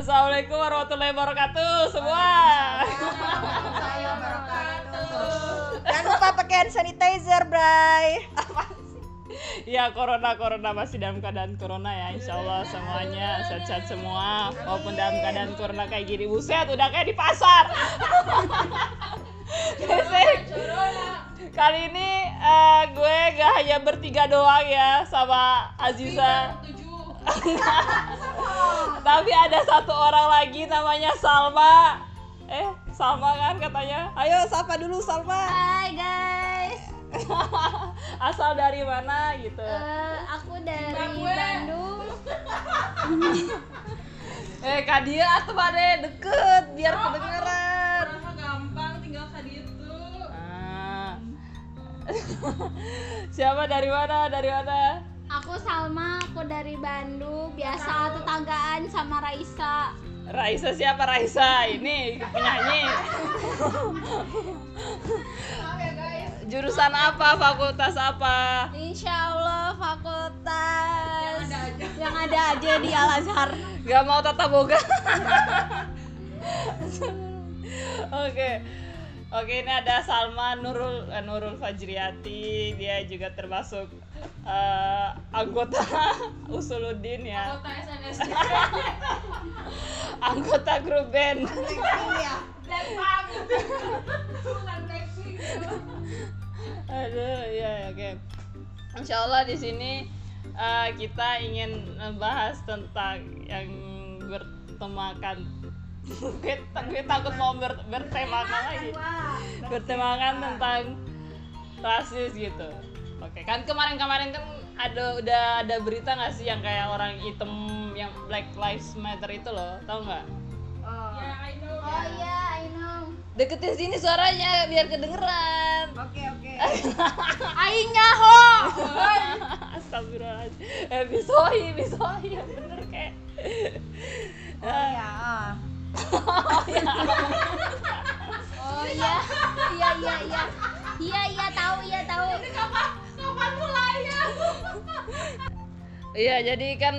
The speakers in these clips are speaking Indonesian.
Assalamualaikum warahmatullahi wabarakatuh semua. Jangan lupa pakai hand sanitizer, Bray. Ya corona corona masih dalam keadaan corona ya Insya Allah semuanya sehat-sehat semua Walaupun dalam keadaan corona kayak gini Buset udah kayak di pasar. Kali ini eh, gue gak hanya bertiga doang ya Sama Aziza Tapi ada satu orang lagi namanya Salma Eh Salma kan katanya Ayo sapa dulu Salma Hai guys, Asal dari mana gitu Eh, aku dari Bandung. Eh Kak Dia tuh pada deket biar kedengeran. Rasa gampang tinggal tadi itu. Ah. Siapa dari mana? Dari mana? Aku Salma, aku dari Bandung. Biasa tetanggaan sama Raisa. Raisa siapa Raisa? Ini penyanyi. Jurusan apa? Fakultas apa? Insya Allah fakultas Yang ada aja. yang ada aja di Al Azhar. Gak mau tata boga. Oke. Oke, ini ada Salma Nurul eh, Nurul Fajriati. Dia juga termasuk eh, anggota Usuluddin ya. Anggota grup band. Aduh, ya oke. Insya Allah di sini eh, kita ingin membahas tentang yang bertemakan gue, gue takut mau ber, bertemakan lagi bertemakan tentang rasis gitu oke kan kemarin-kemarin kan ada udah ada berita nggak sih yang kayak orang hitam yang Black Lives Matter itu loh tau nggak Ya, I know. Oh iya, I know. deketin sini suaranya biar kedengeran Oke, oke. Aing nyaho. Astagfirullahaladzim Eh bisohi, bisohi yang bener kayak Oh ya. ah. Oh iya, iya iya iya. Iya iya tahu iya Iya jadi kan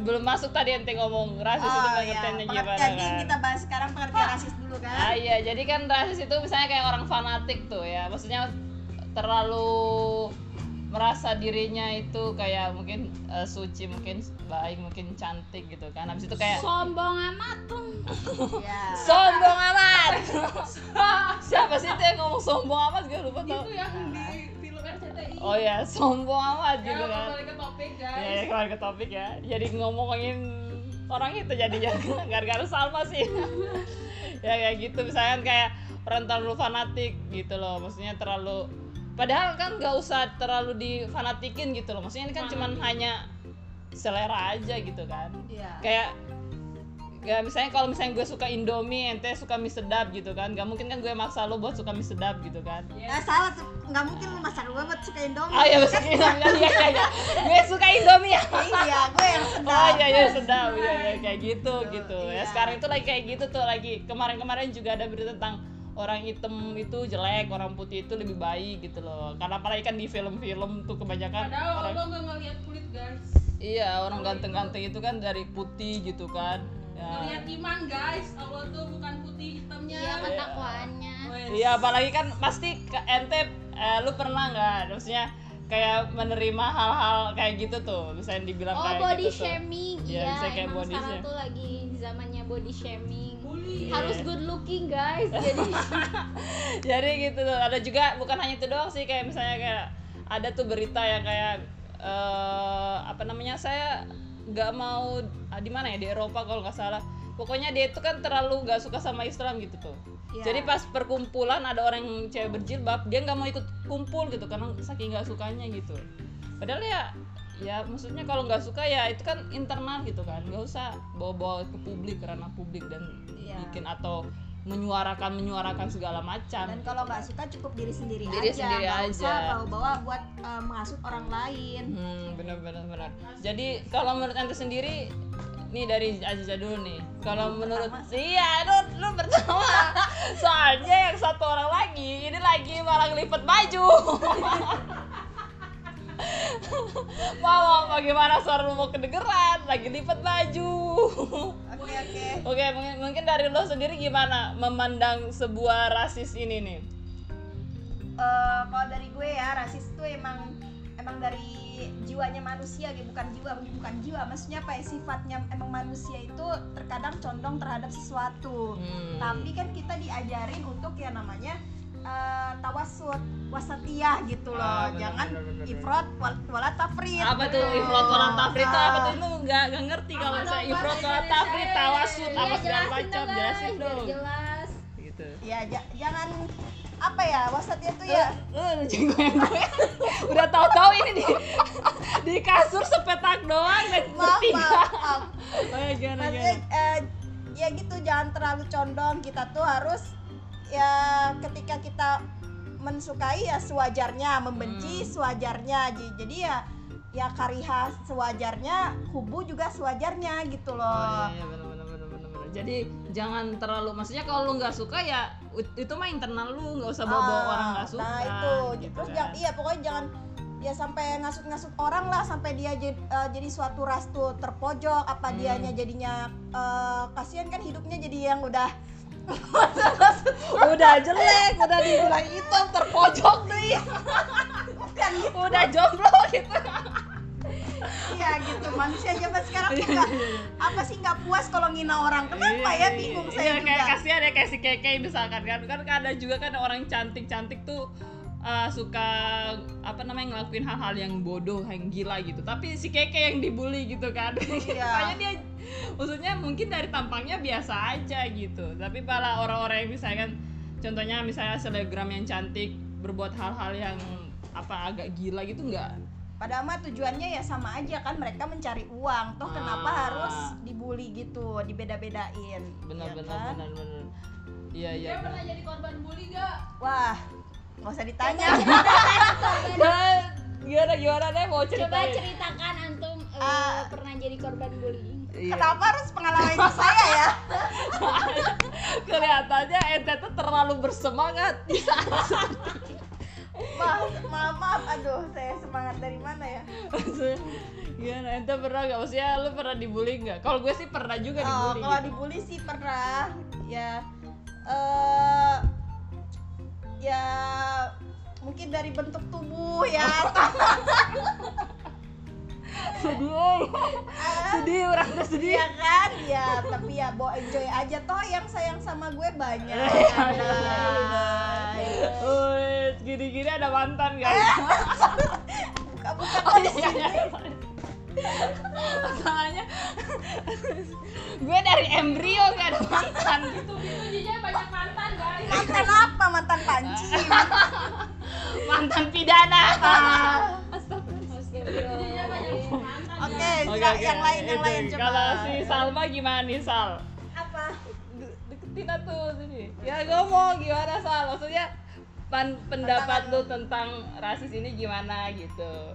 belum masuk tadi ente ngomong rasis itu Oh ya. pengertiannya gimana Pengertian kan kita bahas sekarang pengertian rasis dulu Ah kan. iya jadi kan rasis itu misalnya kayak orang fanatik tuh ya Maksudnya terlalu merasa dirinya itu kayak mungkin eh, suci mungkin baik mungkin cantik gitu kan habis itu kayak Sombong amat tuh. Iya. sombong amat siapa sih itu yang ngomong sombong amat gue lupa tau Itu yang di oh ya sombong amat Ya, gitu kan. kembali ke topik ya, ya guys. kembali ke topik ya. Jadi ngomongin orang itu jadinya. Gara-gara Salma sih. Ya kayak gitu. Misalnya kayak orang terlalu fanatik gitu loh. Maksudnya terlalu padahal kan nggak usah terlalu difanatikin gitu loh. Maksudnya ini kan cuman hanya selera aja gitu kan. Iya. kayak ya misalnya kalau misalnya gue suka Indomie ente suka mie sedap gitu kan gak mungkin kan gue maksa lo buat suka mie sedap gitu kan Nah, salah tuh. Nggak mungkin lu masak gue buat suka Indomie. ah ya maksudnya iya iya iya gue suka Indomie ya Iya, gue yang sedap. Oh iya iya sedap iya iya kayak gitu gitu ya iya. sekarang itu lagi kayak gitu tuh lagi kemarin-kemarin juga ada berita tentang orang hitam itu jelek orang putih itu lebih baik gitu loh karena apalagi kan di film-film tuh kebanyakan Padahal orang Allah nggak ngeliat kulit guys. iya orang ganteng-ganteng itu kan dari putih gitu kan Ngeliat ya. iman guys. Allah tuh bukan putih hitamnya. Iya ketakwaannya. iya apalagi kan pasti ke ente eh, lu pernah nggak maksudnya kayak menerima hal-hal kayak gitu tuh misalnya dibilang Oh kayak body gitu shaming, Iya, iya. bisa kayak emang body sekarang tuh lagi zamannya body shaming. Bully. Iya. Harus good looking guys. Jadi jadi gitu tuh ada juga bukan hanya itu doang sih kayak misalnya kayak ada tuh berita yang kayak eh apa namanya saya nggak mau ah, di mana ya? Di Eropa kalau nggak salah. Pokoknya dia itu kan terlalu nggak suka sama Islam gitu tuh. Iya. jadi pas perkumpulan ada orang yang cewek berjilbab dia nggak mau ikut kumpul gitu karena saking nggak sukanya gitu. Padahal ya ya maksudnya kalau nggak suka ya itu kan internal gitu kan. Nggak usah bawa-bawa ke publik karena publik dan Iya. bikin atau menyuarakan menyuarakan segala macam Dan kalau nggak suka cukup diri sendiri Diri aja. sendiri nggak aja. usah bawa-bawa buat eh, menghasut orang lain. Hmm, benar benar benar. Jadi kalau menurut ente sendiri nih dari Aziza dulu nih. Kalau menurut iya, lu lu pertama. Soalnya yang satu orang lagi ini lagi malah ngelipet baju. mau bagaimana suara lu mau kedengeran? Lagi lipat baju. Oke oke. oke mungkin mungkin dari lo sendiri gimana memandang sebuah rasis ini nih? Eh, kalau dari gue ya rasis itu emang emang dari jiwanya manusia gitu. Bukan jiwa bukan jiwa. Maksudnya apa ya? Sifatnya emang manusia itu terkadang condong terhadap sesuatu. Hmm. tapi kan kita diajarin untuk ya namanya eh, tawasud wasatiyah gitu loh. Ah, bener, jangan bener, wal- wala tafrit. Apa tuh ifrat wala tafrit itu apa tuh? Ah. itu nggak nggak ngerti kalau saya ifrat wala tafrit tawasud apa Iya, segala macam jelasin dong. Jelas. Gitu. Ya ja- jangan apa ya wasatiyah tuh ya. Eh, jenggo yang gue udah tahu-tahu ini di di kasur sepetak doang dan maaf bertiga. maaf, maaf. Oh ya gimana? eh, ya gitu jangan terlalu condong. Kita tuh harus ya ketika kita mensukai ya sewajarnya membenci Hmm. sewajarnya jadi ya ya kariha sewajarnya kubu juga sewajarnya gitu Oh, loh iya, iya, bener, bener, bener, bener, bener. Jadi jangan terlalu maksudnya kalau lu nggak suka ya itu mah internal lu nggak usah bawa, -bawa Ah, orang nggak suka. nah itu gitu terus kan. jangan iya pokoknya jangan ya sampai ngasut-ngasut orang lah sampai dia jadi, jadi suatu ras tuh terpojok apa Hmm. dianya jadinya eh, kasihan kan hidupnya jadi yang udah udah jelek, udah dibilang hitam terpojok nih. kan gitu udah jomblo gitu. Iya gitu manusia zaman sekarang Iya, juga apa sih nggak puas kalau ngina orang kenapa ya bingung Iya, saya kayak juga kasihan ya kayak si Keke misalkan kan kan ada juga kan orang cantik-cantik tuh uh, suka apa namanya ngelakuin hal-hal yang bodoh, yang gila gitu. Tapi si Keke yang dibully gitu kan. Iya. Makanya dia maksudnya mungkin dari tampangnya biasa aja gitu. Tapi para orang-orang yang misalkan contohnya misalnya selebgram yang cantik berbuat hal-hal yang apa agak gila gitu enggak padahal mah tujuannya ya sama aja kan mereka mencari uang toh kenapa Ah. harus dibully gitu dibeda-bedain benar ya benar kan? benar benar iya iya Dia pernah jadi korban bully gak? wah nggak usah ditanya gimana gimana deh mau coba ceritain ceritakan antum eh, Ah. pernah jadi korban bullying Iya. kenapa harus pengalaman hidup saya ya? Kelihatannya ente tuh terlalu bersemangat. Maaf maaf maaf. Aduh saya semangat dari mana ya? Gimana ente pernah nggak? Maksudnya lu pernah dibully nggak? Kalau gue sih pernah juga Oh, dibully. kalau gitu. dibully sih pernah. Ya eh ya mungkin dari bentuk tubuh ya sedih eh. sedih orang tuh sedih ya kan ya tapi ya bawa enjoy aja toh yang sayang sama gue banyak Iya. Wih, gini-gini ada mantan kan? buka buka Oh iya, sini iya. Masalahnya gue dari embrio gak ada mantan Itu dia banyak mantan guys. mantan apa mantan panci mantan pidana banyak mantan. Oke Oke, sila- oke. yang lain yang lain coba Kalau si Salma gimana nih Sal? apa De- Deketin tuh sini. Ya ngomong gimana Sal? Maksudnya pan- pendapat lu tentang rasis ini gimana gitu?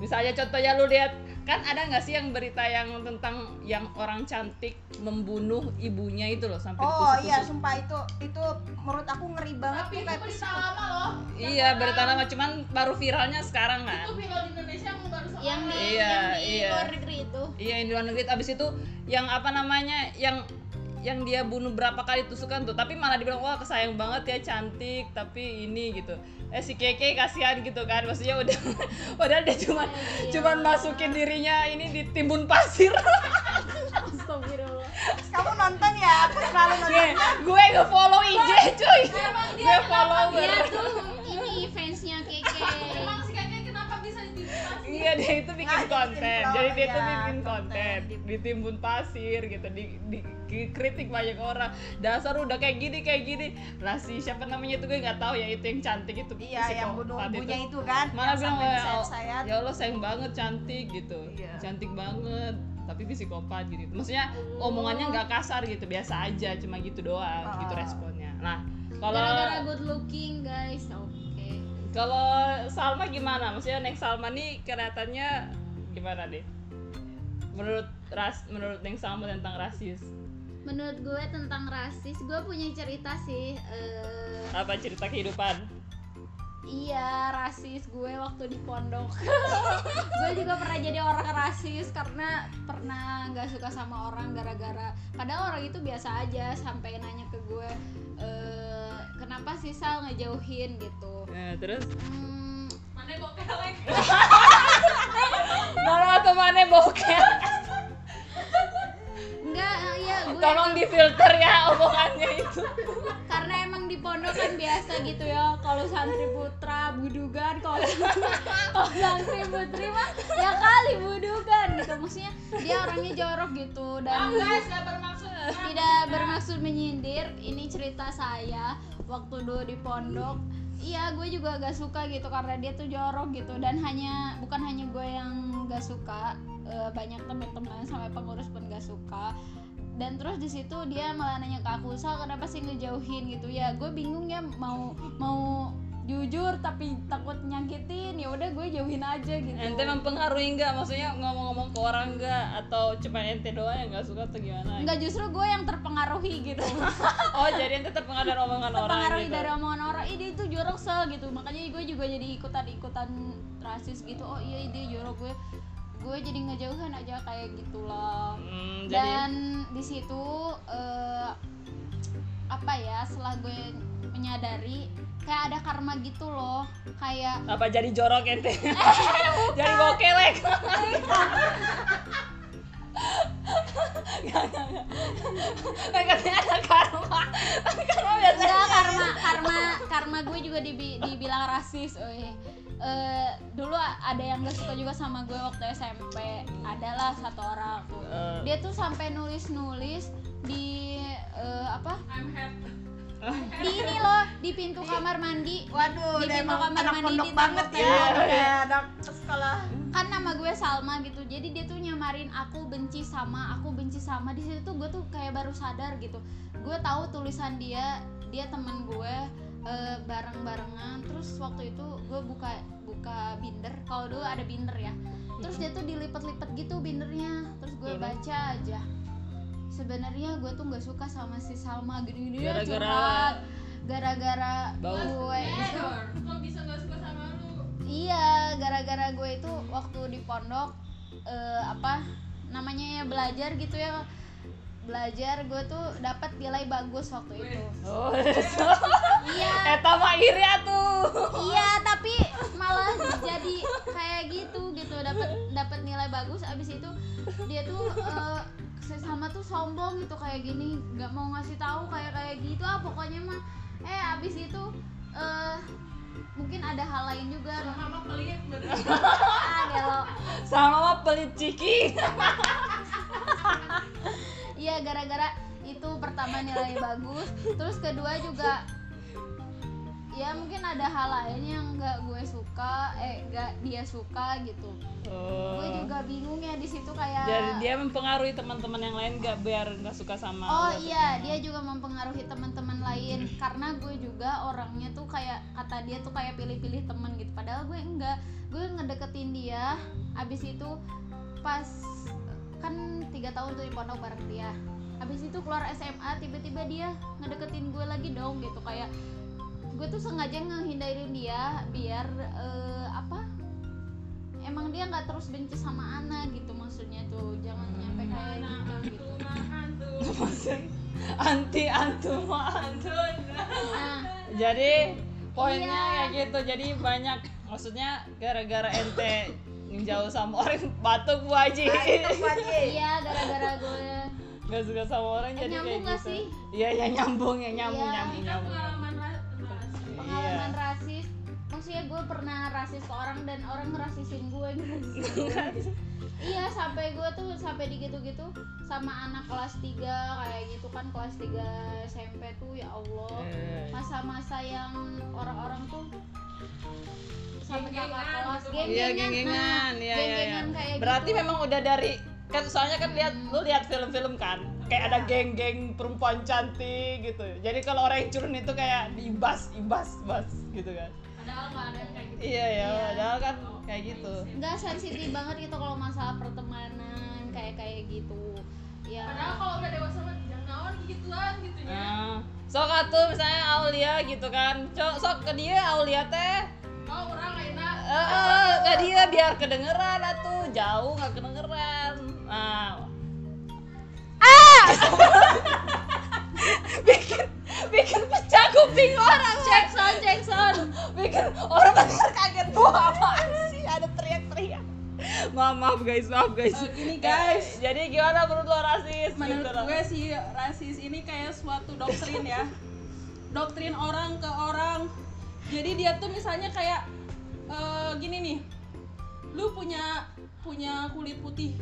Misalnya contohnya lu lihat kan ada nggak sih yang berita yang tentang yang orang cantik membunuh ibunya itu loh sampai oh ditusuk-tusuk. iya sumpah itu itu menurut aku ngeri banget Tapi itu berita lama loh. Iya, orang- berita lama cuman baru viralnya sekarang kan. Itu viral di Indonesia yang baru sekarang. yang di Iya, yang di iya. luar negeri itu Iya yang di luar negeri abis itu yang apa namanya yang yang dia bunuh berapa kali tusukan tuh. Tapi malah dibilang wah kesayang banget ya cantik tapi ini gitu. Eh si keke kasihan gitu kan maksudnya udah padahal dia cuma Iya. cuman masukin dirinya ini di timbun pasir. Kamu nonton ya? Aku selalu gue nonton. gue nge follow IG cuy. Gue follower. dia tuh dia itu bikin Nah, konten, bikin jadi dia tuh ya, bikin konten. konten, ditimbun pasir gitu, di, di, kritik banyak orang. Dasar udah kayak gini kayak gini. Lah si siapa namanya itu gue nggak tahu ya itu yang cantik itu. iya yang bunuh ibunya itu kan Malah bilang ya, ya Allah sayang banget cantik gitu, Iya. cantik banget. Tapi psikopat gitu. Maksudnya omongannya nggak kasar gitu, biasa aja, cuma gitu doang, gitu Ah. responnya. Nah kalau gara-gara good looking guys oke kalau Salma gimana? Maksudnya next Salma nih kelihatannya gimana deh? Menurut ras menurut Neng Salma tentang rasis. menurut gue tentang rasis gue punya cerita sih eh, Apa cerita kehidupan? iya rasis gue waktu di pondok gue juga pernah jadi orang rasis karena pernah nggak suka sama orang gara-gara padahal orang itu biasa aja sampai nanya ke gue "Eh, kenapa sih Sal ngejauhin gitu Nah, terus Hmm, Mana kelek? Mana tuh mana bokeh? enggak ya gue Tolong difilter ya omongannya itu. karena emang di pondok kan biasa gitu ya kalau santri putra budugan kalau santri putri mah ya kali budugan gitu maksudnya dia orangnya jorok gitu Oh dan guys, gak bermaksud. tidak bermaksud menyindir ini cerita saya waktu dulu di pondok. Iya gue juga gak suka gitu karena dia tuh jorok gitu dan hanya bukan hanya gue yang gak suka eh, banyak teman-teman sampai pengurus pun gak suka. Dan terus di situ dia malah nanya ke aku Sal kenapa sih ngejauhin? Gitu. Ya gue bingung ya mau mau jujur tapi takut nyakitin ya udah gue jauhin aja gitu Ente mempengaruhi nggak? Maksudnya ngomong-ngomong ke orang nggak? Atau cuma ente doang yang nggak suka atau gimana? Enggak justru gue yang terpengaruhi gitu Oh jadi ente terpengaruh dari omongan orang terpengaruhi gitu? dari omongan orang ih dia itu jorok sel gitu makanya gue juga jadi ikutan ikutan rasis gitu oh iya dia jorok gue gue jadi ngejauhan aja kayak gitulah Hmm, jadi dan di situ eh, apa ya setelah gue menyadari kayak ada karma gitu loh kayak apa jadi jorok ente? jadi bokelek? Gak, gak, gak. Kan katanya ada karma. Karma biasa. enggak karma karma karma gue juga dibi- dibilang rasis oh Eh, dulu ada yang gak suka juga sama gue waktu SMP adalah satu orang Eh, dia tuh sampai nulis nulis di eh, apa I'm happy. Di ini loh di pintu kamar mandi. Waduh, Di pintu emang kamar anak mandi pondok di banget ya, ya. kayak anak sekolah. kan nama gue Salma gitu. Jadi dia tuh nyamarin aku benci sama aku benci sama. Di situ tuh gue tuh kayak baru sadar gitu. Gue tahu tulisan dia dia temen gue eh, bareng-barengan. Terus waktu itu gue buka buka binder. Kalau dulu ada binder ya. Terus dia tuh dilipet-lipet gitu bindernya. Terus gue Terus? baca aja sebenarnya gue tuh nggak suka sama si Salma gini-gini ya Gara-gara- curhat gara-gara Bau. gue itu Kok bisa gak suka sama lu? Iya, gara-gara gue itu waktu di pondok eh, apa namanya ya belajar gitu ya belajar gue tuh dapat nilai bagus waktu itu. Oh, Iya, eta mah iri atuh. iya tapi malah jadi kayak gitu gitu dapat dapat nilai bagus abis itu dia tuh eh, sesama tuh sombong gitu kayak gini nggak mau ngasih tahu kayak kayak gitu ah pokoknya mah eh abis itu eh mungkin ada hal lain juga Mama pelit bener. ada lo Sama pelit ciki. Iya gara-gara itu pertama nilai bagus, terus kedua juga ya mungkin ada hal lain yang nggak gue suka, eh nggak dia suka gitu. Gue Oh. juga bingung ya di situ kayak. Jadi dia mempengaruhi teman-teman yang lain gak biar nggak suka sama Oh iya, gimana? dia juga mempengaruhi teman-teman lain karena gue juga orangnya tuh kayak kata dia tuh kayak pilih-pilih teman gitu. Padahal gue enggak, gue ngedeketin dia. Abis itu pas kan tiga tahun tuh di pondok bareng dia. Abis itu keluar SMA tiba-tiba dia ngedeketin gue lagi dong gitu kayak gue tuh sengaja ngehindarin dia biar eh, apa emang dia nggak terus benci sama Ana gitu maksudnya tuh jangan nyampe kayak gitu gitu anti antum antun. nah Jadi poinnya Iya. kayak gitu. Jadi banyak maksudnya gara-gara ente jauh sama orang batuk bu Haji. Itu aja. iya gara-gara gue Gak suka sama orang Eh, jadi nyambung kayak nggak gitu. sih? Iya ya nyambung ya nyambung Iya. nyambung nyambung. Pengalaman pengalaman rasis maksudnya gue pernah rasis ke orang dan orang ngerasisin gue ngerasisin gue. iya sampai gue tuh sampai digitu-gitu sama anak kelas 3 kayak gitu kan kelas 3 SMP tuh ya Allah Eh. masa-masa yang orang-orang tuh sama kakak kelas gitu. geng-gengan Iya nah, geng-gengan, iya iya. geng-gengan iya. kayak Berarti gitu. memang udah dari kan soalnya kan lihat lu lihat film-film kan kayak ada geng-geng perempuan cantik gitu. Jadi kalau orang yang curun itu kayak diibas, ibas, bas gitu kan. Padahal gak ada yang kayak gitu. Iya ya, Iya. padahal kan kayak gitu. nggak sensitif banget gitu kalau masalah pertemanan kayak kayak gitu ya Padahal kalau udah dewasa mah jangan gituan gitu ya. Nah, sok atuh misalnya Aulia gitu kan Cok, sok ke dia Aulia teh oh orang enak Eh, eh, ke dia biar kedengeran atuh jauh nggak kedengeran orang bener kaget. Gua apaan sih? Ada teriak-teriak. Maaf maaf guys maaf guys. Oh, gini, guys. jadi gimana menurut lo rasis? Menurut gitu gue sih rasis ini kayak suatu doktrin ya. Doktrin orang ke orang. Jadi dia tuh misalnya kayak eh, gini nih. Lu punya punya kulit putih.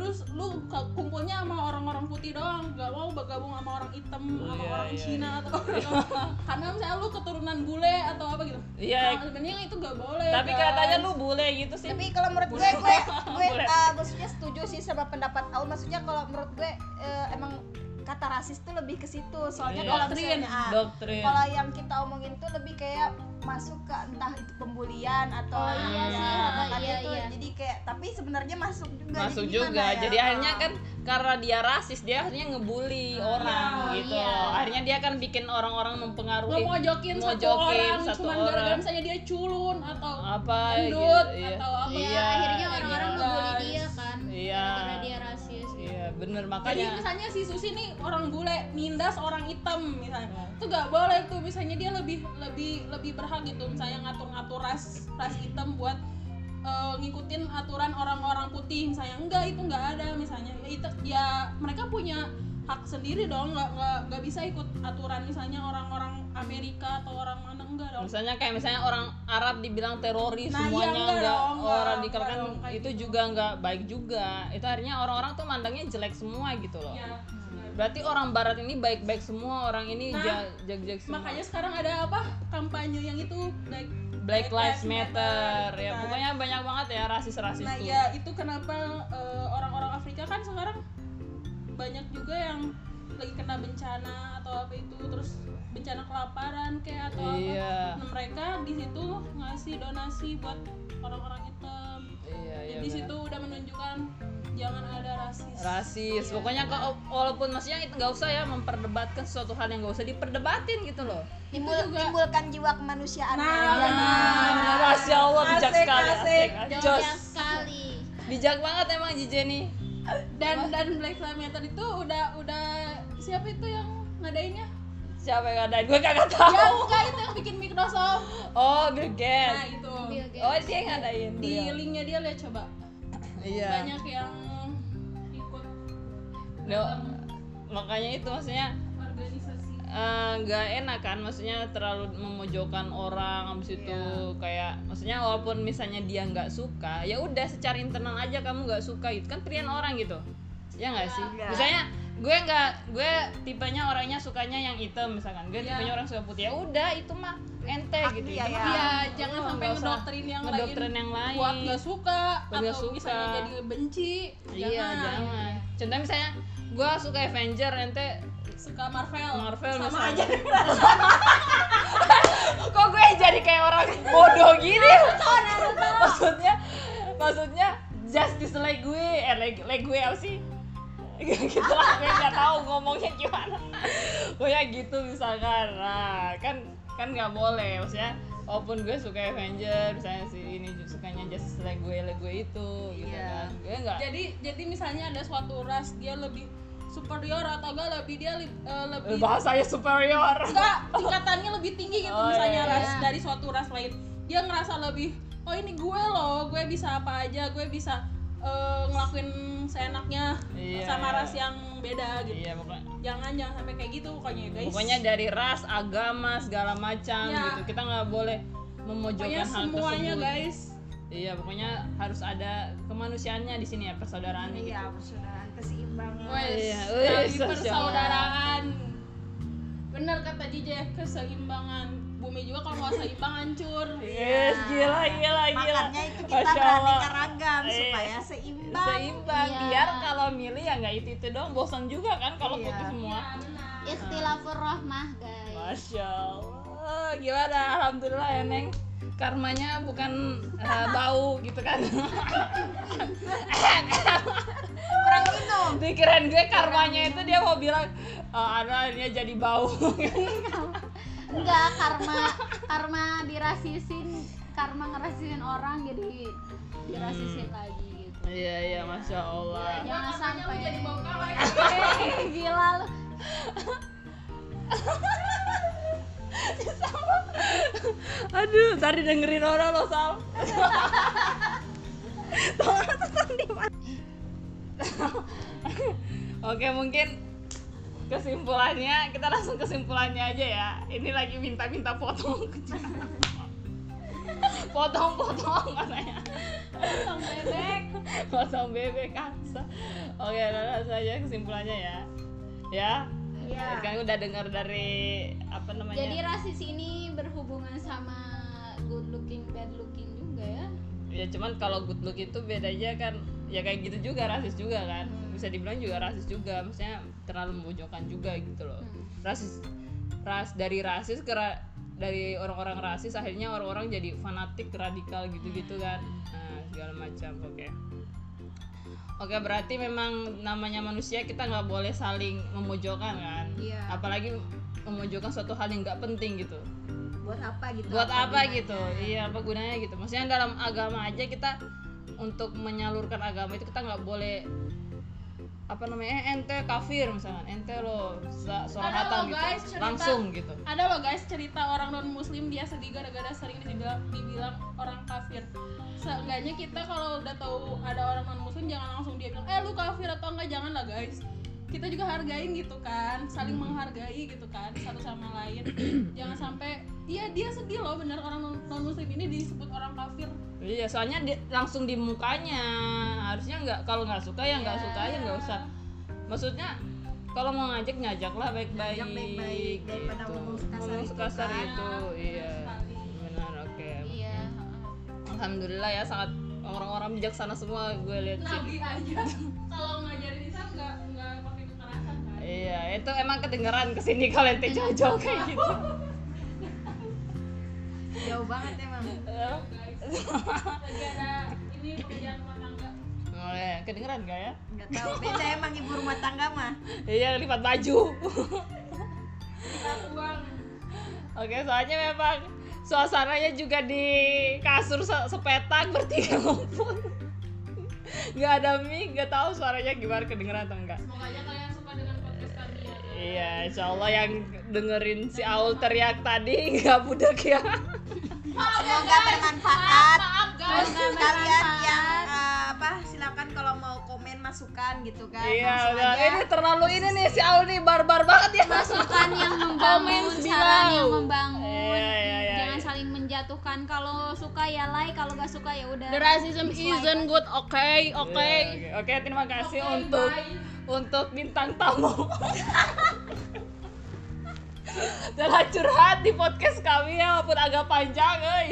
Terus lu kumpulnya sama orang-orang putih doang gak mau bergabung sama orang hitam sama Iya, orang iya, Cina atau orang karena misalnya lu keturunan bule atau apa gitu. Iya. Nah, sebenarnya itu gak boleh tapi guys. katanya lu bule gitu sih. Tapi kalau menurut gue gue gue uh, maksudnya setuju sih sama pendapat Aul maksudnya kalau menurut gue eh, emang kata rasis tuh lebih ke situ. Soalnya Iya. kalau Doktrin. misalnya ah, doktrin. kalau yang kita omongin tuh lebih kayak masuk ke entah itu pembulian atau Oh, iya ya, sih, makanya iya, tuh iya. jadi kayak tapi sebenarnya masuk juga masuk jadi juga ya? jadi akhirnya kan karena dia rasis dia akhirnya ngebully orang gitu iya. akhirnya dia kan bikin orang-orang mempengaruhi ngemojokin satu Mojokin orang satu cuman gara-gara misalnya dia culun atau apa gendut gitu, iya. atau apa Iya, Iya, akhirnya orang-orang gitu, ngebully dia kan Iya. gara-gara dia rasis bener Jadi makanya. misalnya si Susi nih orang bule nindas orang hitam misalnya, Hmm. itu gak boleh tuh misalnya dia lebih lebih lebih berhak gitu misalnya ngatur-ngatur ras ras hitam buat eh, ngikutin aturan orang-orang putih misalnya. Enggak itu nggak ada misalnya. Ya, itu ya mereka punya hak sendiri dong nggak nggak nggak bisa ikut aturan misalnya orang-orang Amerika atau orang mana enggak dong. Misalnya kayak misalnya orang Arab dibilang teroris Nah, iya, semuanya enggak enggak dong, orang enggak kan itu gitu. juga enggak baik juga. Itu akhirnya orang-orang tuh mandangnya jelek semua gitu loh. Ya berarti orang barat ini baik-baik semua orang ini Nah, ja- jag-jag semua. makanya sekarang ada apa? Kampanye yang itu like Black Lives Matter ya kan. pokoknya banyak banget ya rasis-rasis Nah tuh. ya itu kenapa eh, orang-orang Afrika kan sekarang banyak juga yang lagi kena bencana atau apa itu terus bencana kelaparan kayak atau Iya. apa. Nah mereka di situ ngasih donasi buat orang-orang hitam. iya iya di situ udah menunjukkan jangan ada rasis. rasis pokoknya kalau walaupun maksudnya itu nggak usah ya memperdebatkan sesuatu hal yang nggak usah diperdebatin gitu loh Timbul, juga- timbulkan jiwa kemanusiaan Nah, ya. benar. masya allah bijak Asik, sekali asik. asik Jos. sekali bijak banget emang Jije Dan dan Black Lives Matter itu udah udah siapa itu yang ngadainnya? siapa yang ngadain gue kagak tahu Ya enggak itu yang bikin Microsoft. oh Bill Nah Gates itu. Bill Gates. oh dia yang ngadain Di linknya dia lihat coba. iya banyak yang ikut Dia- makanya itu maksudnya eh, nggak enak kan? Maksudnya terlalu memojokkan orang habis itu Iya. kayak maksudnya walaupun misalnya dia nggak suka ya udah secara internal aja kamu nggak suka itu kan pilihan orang gitu. Ya nggak sih? Iya. misalnya gue nggak gue tipenya orangnya sukanya yang hitam misalkan. Gue Iya. tipenya orang suka putih. Ya udah itu mah ente Hak gitu. ya. Iya, hak. jangan Oh, sampai ngedoktrin yang ngedoktrin lain yang lain. Buat nggak suka. Buat atau suka. misalnya jadi benci. Iya jangan. contohnya misalnya gue suka Avenger ente suka Marvel. Marvel sama misalnya. aja. Kok gue jadi kayak orang bodoh gini? Maksudnya maksudnya justice like gue eh like, like gue apa sih? Gitu lah gue nggak tahu ngomongnya gimana. Pokoknya gitu misalkan. Nah kan kan nggak boleh. Maksudnya walaupun gue suka Avenger misalnya si ini sukanya justice like gue gue itu gitu Iya. kan. Gue nggak jadi jadi misalnya ada suatu ras dia lebih superior atau enggak lebih dia li- eh, lebih bahasanya superior enggak tingkatannya lebih tinggi gitu Oh, misalnya iya, ras iya. dari suatu ras lain dia ngerasa lebih oh ini gue loh gue bisa apa aja gue bisa eh, ngelakuin seenaknya Iya, sama ras yang beda gitu iya pokoknya jangan jangan sampai kayak gitu pokoknya guys Pokoknya dari ras, agama, segala macam Ya. gitu. Kita nggak boleh pokoknya memojokkan hal semuanya tersebut. guys Iya, pokoknya harus ada kemanusiaannya di sini ya, persaudaraannya gitu. Iya, persaudaraan keseimbangan. Wes, Iya, tali wes, persaudaraan bener kata DJ keseimbangan bumi juga kalau nggak seimbang hancur Yes, gila, gila, gila. Makanya itu kita Masya Allah. beraneka ragam Iya. supaya seimbang. Seimbang, Iya. biar kalau milih ya nggak itu itu dong, bosan juga kan kalau Iya. putih semua. istilafur rahmah guys Masya Allah, gimana? Alhamdulillah ya Neng. Karmanya bukan eh, bau gitu kan. Pikiran gue karmanya itu dia mau bilang oh, ada dia jadi bau. Enggak karma karma dirasisin karma ngerasisin orang jadi dirasisin lagi gitu. Iya iya masya allah. Jangan Makanya lu sampai. jadi bau kaleng. Eh, gila lu. Aduh tadi dengerin orang lo sal Oke mungkin kesimpulannya kita langsung kesimpulannya aja ya. Ini lagi minta-minta potong potong-potong katanya. potong bebek Potong bebek kasa. Oke, langsung aja kesimpulannya ya. Ya. Iya. Kan udah dengar dari apa namanya? jadi rasis ini berhubungan sama good looking bad looking juga ya ya cuman kalau good look itu bedanya kan ya kayak gitu juga rasis juga kan. Bisa dibilang juga rasis juga maksudnya terlalu memojokkan juga gitu loh. Hmm. rasis ras dari rasis ke ra- dari orang-orang rasis akhirnya orang-orang jadi fanatik radikal gitu-gitu kan. Nah segala macam oke. Oke berarti memang namanya manusia kita nggak boleh saling memojokkan kan? Iya. apalagi memojokkan suatu hal yang nggak penting gitu. Buat apa gitu? Buat apa gunanya? gitu? Iya apa gunanya gitu? Maksudnya dalam agama aja kita untuk menyalurkan agama itu kita nggak boleh apa namanya eh, ente kafir misalkan ente lo loh, gitu guys, cerita. langsung gitu. ada loh guys cerita orang non muslim dia sedih gara-gara sering dibilang, dibilang orang kafir. Seenggaknya kita kalau udah tahu ada orang non muslim jangan langsung dia bilang eh lu kafir atau enggak? Jangan lah guys. Kita juga hargain gitu kan saling menghargai gitu kan satu sama lain. Jangan sampai iya dia sedih loh bener orang non muslim ini disebut orang kafir iya soalnya di- langsung di mukanya. Harusnya nggak kalau nggak suka ya nggak Iya. suka ya nggak usah. Maksudnya kalau mau ngajak ngajaklah baik-baik Ngajak baik-baik, daripada gitu. ngomong sekasar Ngomong itu sekasar kan. itu iya. Benar oke. Iya alhamdulillah ya sangat orang-orang bijaksana semua gue lihat nabi aja. Kalau ngajarin Islam nggak nggak pakai kekerasan kan? Iya, itu emang kedengeran ke sini kalian teh jauh kayak gitu. jauh banget emang lagi ada ini pekerjaan rumah tangga Boleh, kedengeran gak ya? nggak tahu beda emang ibu rumah tangga mah Iya, lipat baju. uang Oke, soalnya memang suasananya juga di kasur se- sepetak bertiga ngumpul. Gak ada mic, gak tahu suaranya gimana kedengeran atau enggak. semoga aja kalian suka dengan podcast kami ya Iya, insya Allah yang dengerin si Aul teriak tadi nggak budak ya. Semoga bermanfaat. maaf terus guys kalian yang eh, apa silakan kalau mau komen masukan gitu kan. Iya, udah. ini terlalu ini nih si Aul nih barbar banget ya. masukan yang membangun saran yang membangun. Iya, iya, iya, jangan iya. saling menjatuhkan. Kalau suka ya like kalau gak suka ya udah. The racism isn't good. Oke oke. Iya, Oke, oke, terima kasih untuk untuk bintang tamu. Telah curhat di podcast kami ya, walaupun agak panjang, euy.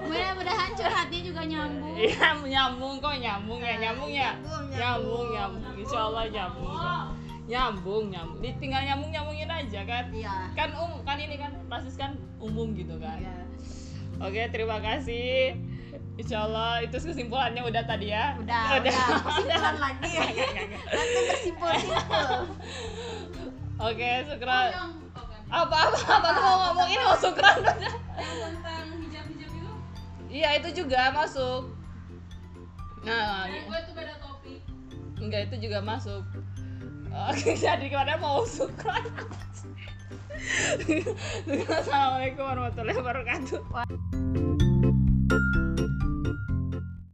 mudah-mudahan curhatnya juga nyambung Iya, nyambung kok, nyambung ya, nyambung ya. Nyambung, Nyambung, nyambung. Insya Allah nyambung. Nyambung, nyambung. Di- Tinggal nyambung nyambungin aja kan. iya Kan um, kan ini kan rasis kan umum gitu kan. Iya. Oke, terima kasih. Insya Allah itu kesimpulannya udah tadi ya. udah udah kesimpulan lagi nanti bersimpul simpul Oke, sukran. yang oke Apa apa apa lu mau ngomong ini mau sukran? yang tentang hijab hijab itu Iya, itu juga masuk. Nah, eh, gue tuh beda topik enggak itu juga masuk. Oke, jadi ke mana mau sukran? Assalamualaikum warahmatullahi wabarakatuh.